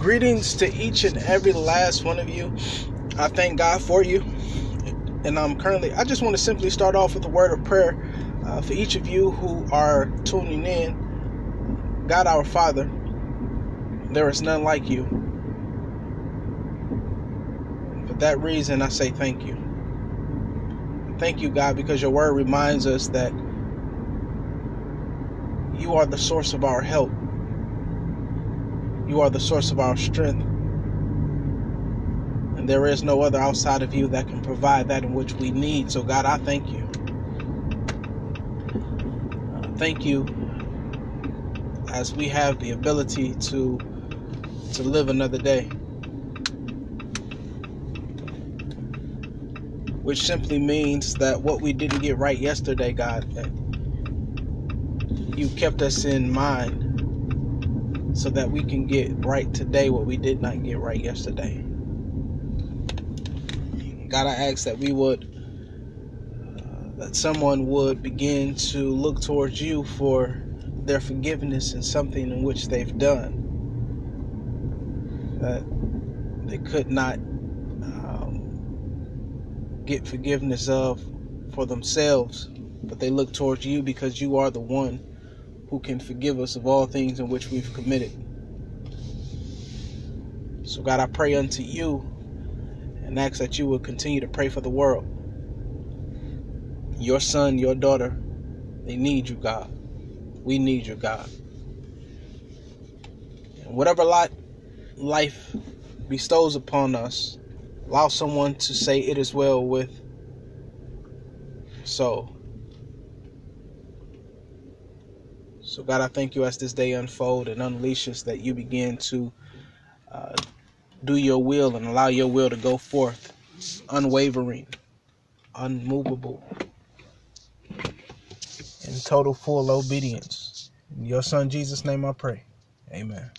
Greetings to each and every last one of you. I thank God for you. And I'm currently, I just want to simply start off with a word of prayer uh, for each of you who are tuning in. God our Father, there is none like you. For that reason, I say thank you. Thank you, God, because your word reminds us that you are the source of our help. You are the source of our strength. And there is no other outside of you that can provide that in which we need. So, God, I thank you. Uh, thank you as we have the ability to to live another day. Which simply means that what we didn't get right yesterday, God, you kept us in mind so that we can get right today what we did not get right yesterday. God, I ask that we would, uh, that someone would begin to look towards you for their forgiveness in something in which they've done that they could not um, get forgiveness of for themselves, but they look towards you because you are the one who can forgive us of all things in which we've committed. So, God, I pray unto you and ask that you will continue to pray for the world. Your son, your daughter, they need you, God. We need you, God. And whatever lot life bestows upon us, allow someone to say it is well with so So, God, I thank you as this day unfold and unleashes that you begin to uh, do your will and allow your will to go forth, unwavering, unmovable, in total full obedience. In your son Jesus' name I pray. Amen.